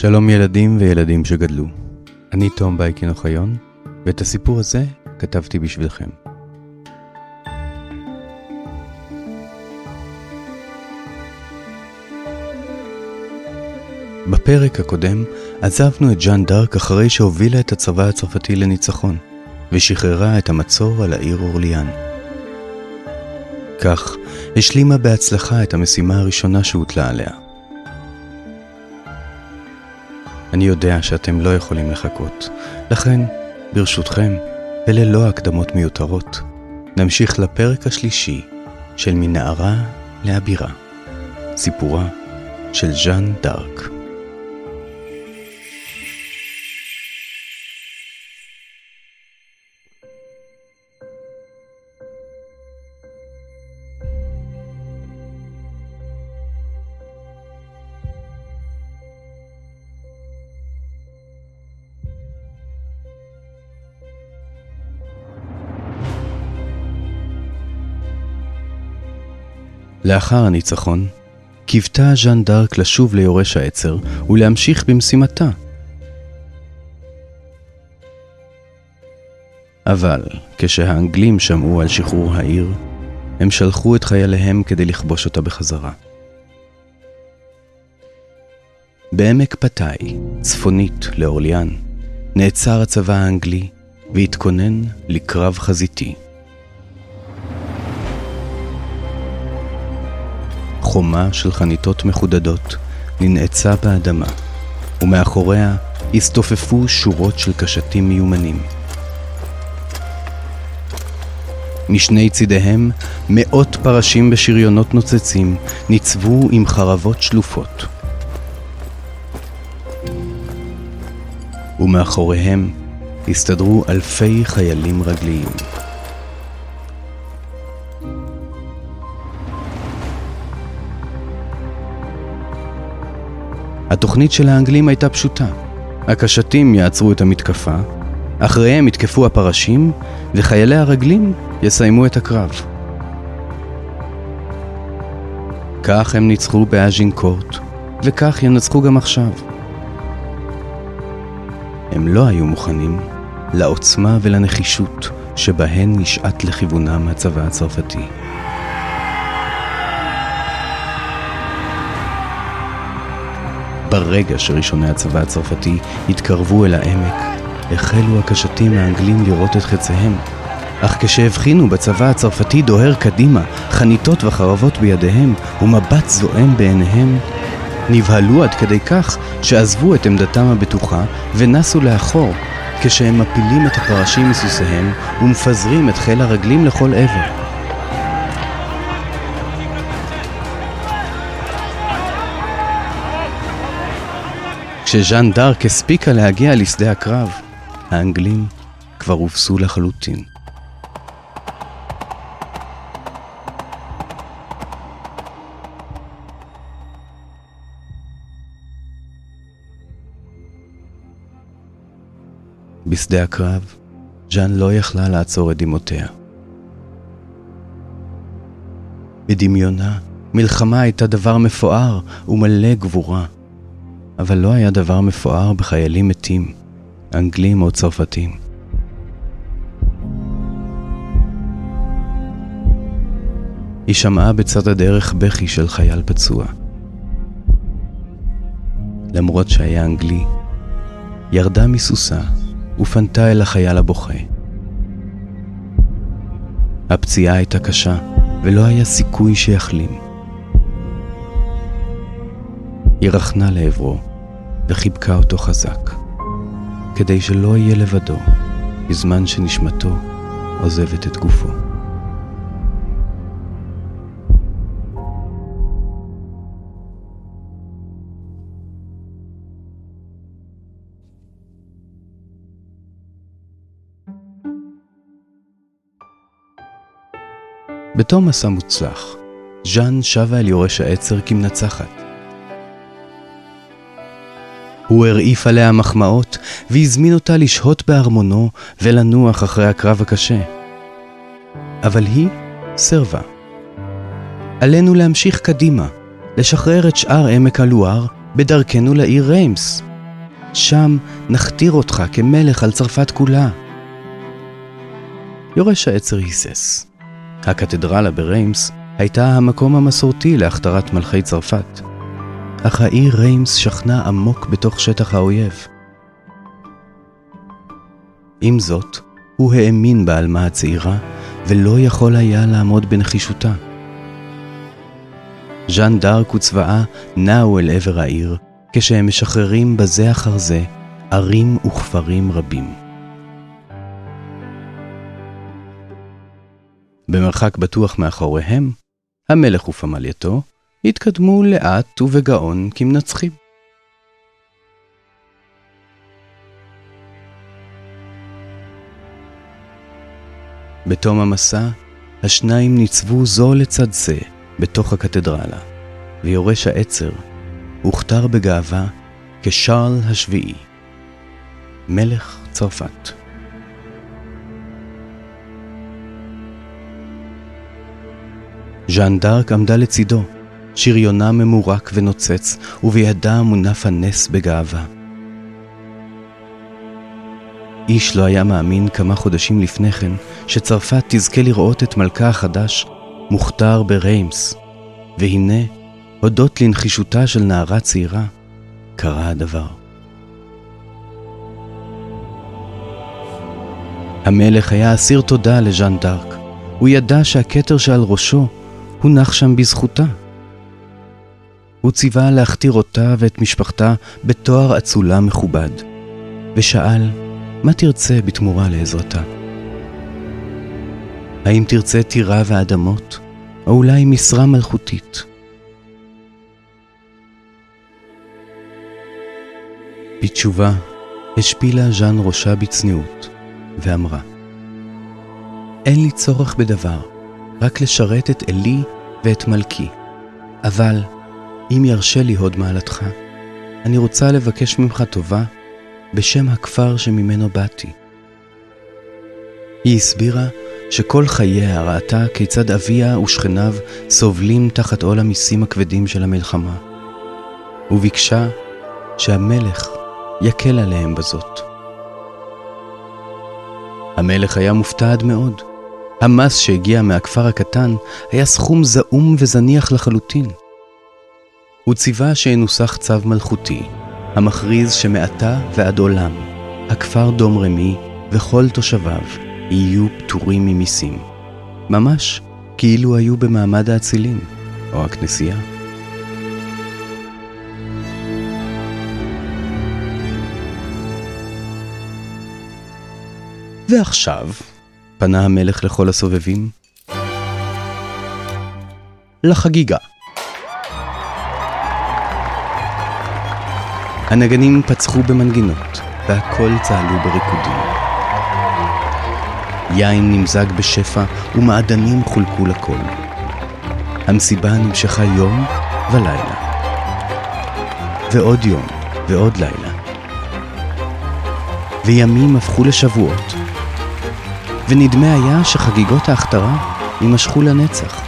שלום ילדים וילדים שגדלו. אני תום בייקין אוחיון, ואת הסיפור הזה כתבתי בשבילכם. בפרק הקודם עזבנו את ז'אן דארק אחרי שהובילה את הצבא הצרפתי לניצחון, ושחררה את המצור על העיר אורליאן. כך השלימה בהצלחה את המשימה הראשונה שהוטלה עליה. אני יודע שאתם לא יכולים לחכות, לכן, ברשותכם, וללא הקדמות מיותרות, נמשיך לפרק השלישי של מנערה לאבירה, סיפורה של ז'אן דארק. לאחר הניצחון, קיוותה ז'אן דארק לשוב ליורש העצר ולהמשיך במשימתה. אבל כשהאנגלים שמעו על שחרור העיר, הם שלחו את חייליהם כדי לכבוש אותה בחזרה. בעמק פתאי, צפונית לאורליאן, נעצר הצבא האנגלי והתכונן לקרב חזיתי. חומה של חניתות מחודדות ננעצה באדמה, ומאחוריה הסתופפו שורות של קשתים מיומנים. משני צידיהם מאות פרשים בשריונות נוצצים ניצבו עם חרבות שלופות. ומאחוריהם הסתדרו אלפי חיילים רגליים. התוכנית של האנגלים הייתה פשוטה. הקשתים יעצרו את המתקפה, אחריהם יתקפו הפרשים, וחיילי הרגלים יסיימו את הקרב. כך הם ניצחו באז'ינקורט, וכך ינצחו גם עכשיו. הם לא היו מוכנים לעוצמה ולנחישות שבהן נשעט לכיוונם הצבא הצרפתי. ברגע שראשוני הצבא הצרפתי התקרבו אל העמק, החלו הקשתים האנגלים לראות את חציהם. אך כשהבחינו בצבא הצרפתי דוהר קדימה, חניתות וחרבות בידיהם, ומבט זועם בעיניהם, נבהלו עד כדי כך שעזבו את עמדתם הבטוחה ונסו לאחור, כשהם מפילים את הפרשים מסוסיהם ומפזרים את חיל הרגלים לכל עבר. כשז'אן דארק הספיקה להגיע לשדה הקרב, האנגלים כבר הובסו לחלוטין. בשדה הקרב, ז'אן לא יכלה לעצור את דמעותיה. בדמיונה, מלחמה הייתה דבר מפואר ומלא גבורה. אבל לא היה דבר מפואר בחיילים מתים, אנגלים או צרפתים. היא שמעה בצד הדרך בכי של חייל פצוע. למרות שהיה אנגלי, ירדה מסוסה ופנתה אל החייל הבוכה. הפציעה הייתה קשה, ולא היה סיכוי שיחלים. היא רכנה לעברו, וחיבקה אותו חזק, כדי שלא יהיה לבדו בזמן שנשמתו עוזבת את גופו. בתום מסע מוצלח, ז'אן שבה אל יורש העצר כמנצחת. הוא הרעיף עליה מחמאות, והזמין אותה לשהות בארמונו ולנוח אחרי הקרב הקשה. אבל היא סרבה. עלינו להמשיך קדימה, לשחרר את שאר עמק הלואר בדרכנו לעיר ריימס, שם נכתיר אותך כמלך על צרפת כולה. יורש העצר היסס. הקתדרלה בריימס הייתה המקום המסורתי להכתרת מלכי צרפת, אך העיר ריימס שכנה עמוק בתוך שטח האויב. עם זאת, הוא האמין בעלמה הצעירה, ולא יכול היה לעמוד בנחישותה. ז'אן דארק וצבאה נעו אל עבר העיר, כשהם משחררים בזה אחר זה ערים וכפרים רבים. במרחק בטוח מאחוריהם, המלך ופמלייתו התקדמו לאט ובגאון כמנצחים. בתום המסע, השניים ניצבו זו לצד זה בתוך הקתדרלה, ויורש העצר הוכתר בגאווה כשארל השביעי, מלך צרפת. ז'אן דארק עמדה לצידו, שריונה ממורק ונוצץ, ובידה מונף הנס בגאווה. איש לא היה מאמין כמה חודשים לפני כן שצרפת תזכה לראות את מלכה החדש מוכתר בריימס, והנה, הודות לנחישותה של נערה צעירה, קרה הדבר. המלך היה אסיר תודה לז'אן דארק. הוא ידע שהכתר שעל ראשו הונח שם בזכותה. הוא ציווה להכתיר אותה ואת משפחתה בתואר אצולה מכובד, ושאל, מה תרצה בתמורה לעזרתה? האם תרצה טירה ואדמות, או אולי משרה מלכותית? בתשובה, השפילה ז'אן ראשה בצניעות, ואמרה, אין לי צורך בדבר, רק לשרת את אלי ואת מלכי. אבל, אם ירשה לי הוד מעלתך, אני רוצה לבקש ממך טובה בשם הכפר שממנו באתי. היא הסבירה שכל חייה ראתה כיצד אביה ושכניו סובלים תחת עול המיסים הכבדים של המלחמה, וביקשה שהמלך יקל עליהם בזאת. המלך היה מופתע עד מאוד. המס שהגיע מהכפר הקטן היה סכום זעום וזניח לחלוטין. הוא ציווה שינוסח צו מלכותי, המכריז שמעתה ועד עולם, הכפר דום רמי וכל תושביו יהיו פטורים ממיסים. ממש כאילו היו במעמד האצילים, או הכנסייה. ועכשיו, פנה המלך לכל הסובבים, לחגיגה. הנגנים פצחו במנגינות, והכל צהלו בריקודים. יין נמזג בשפע ומעדנים חולקו לכל. המסיבה נמשכה יום ולילה. ועוד יום ועוד לילה. וימים הפכו לשבועות. ונדמה היה שחגיגות ההכתרה יימשכו לנצח.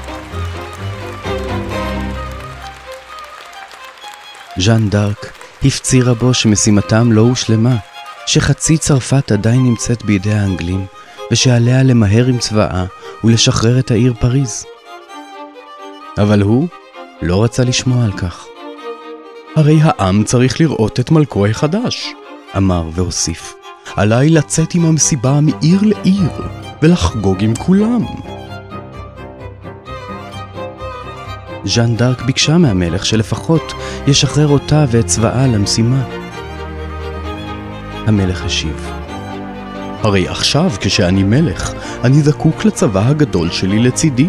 ז'אן דארק הפצירה בו שמשימתם לא הושלמה, שחצי צרפת עדיין נמצאת בידי האנגלים, ושעליה למהר עם צבאה ולשחרר את העיר פריז. אבל הוא לא רצה לשמוע על כך. הרי העם צריך לראות את מלכו החדש, אמר והוסיף. עליי לצאת עם המסיבה מעיר לעיר ולחגוג עם כולם. ז'אן דארק ביקשה מהמלך שלפחות ישחרר אותה ואת צבאה למשימה. המלך השיב, הרי עכשיו כשאני מלך, אני זקוק לצבא הגדול שלי לצידי,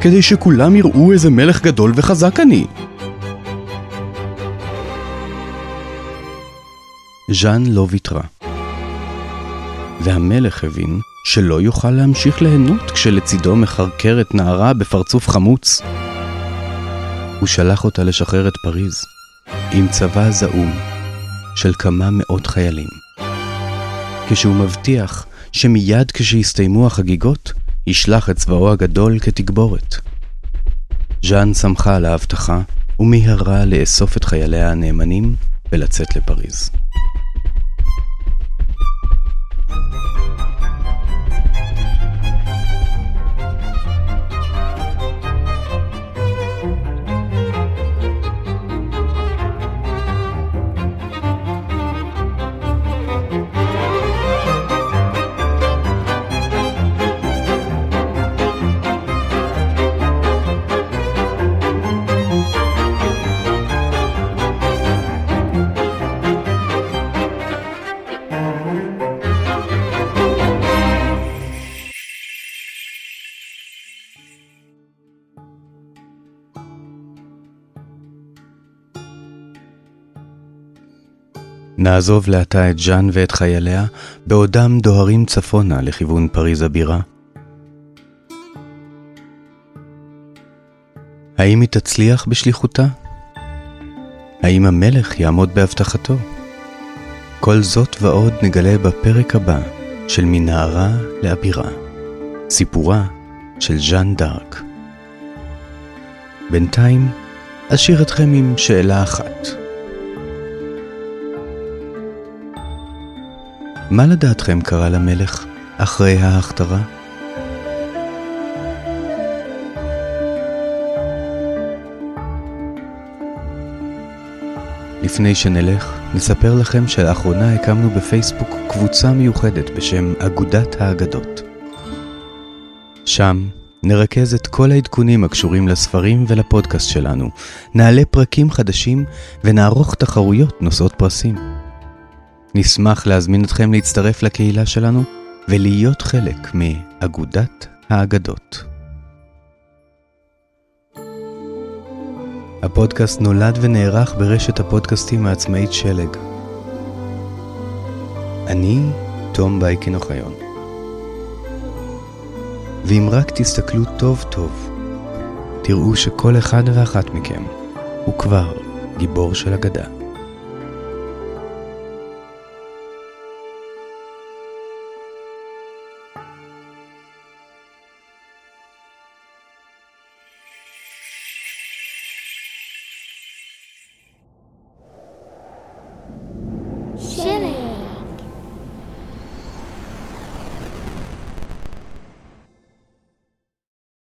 כדי שכולם יראו איזה מלך גדול וחזק אני. ז'אן לא ויתרה. והמלך הבין שלא יוכל להמשיך ליהנות כשלצידו מחרקרת נערה בפרצוף חמוץ. הוא שלח אותה לשחרר את פריז, עם צבא זעום של כמה מאות חיילים. כשהוא מבטיח שמיד כשיסתיימו החגיגות, ישלח את צבאו הגדול כתגבורת. ז'אן שמחה על ההבטחה ומיהרה לאסוף את חייליה הנאמנים ולצאת לפריז. נעזוב לעתה את ז'אן ואת חייליה, בעודם דוהרים צפונה לכיוון פריז הבירה. האם היא תצליח בשליחותה? האם המלך יעמוד בהבטחתו? כל זאת ועוד נגלה בפרק הבא של מנהרה לאבירה, סיפורה של ז'אן דארק. בינתיים אשאיר אתכם עם שאלה אחת. מה לדעתכם קרה למלך אחרי ההכתרה? לפני שנלך, נספר לכם שלאחרונה הקמנו בפייסבוק קבוצה מיוחדת בשם אגודת האגדות. שם נרכז את כל העדכונים הקשורים לספרים ולפודקאסט שלנו, נעלה פרקים חדשים ונערוך תחרויות נושאות פרסים. נשמח להזמין אתכם להצטרף לקהילה שלנו ולהיות חלק מאגודת האגדות. הפודקאסט נולד ונערך ברשת הפודקאסטים העצמאית שלג. אני תום בייקין אוחיון. ואם רק תסתכלו טוב טוב, תראו שכל אחד ואחת מכם הוא כבר גיבור של אגדה.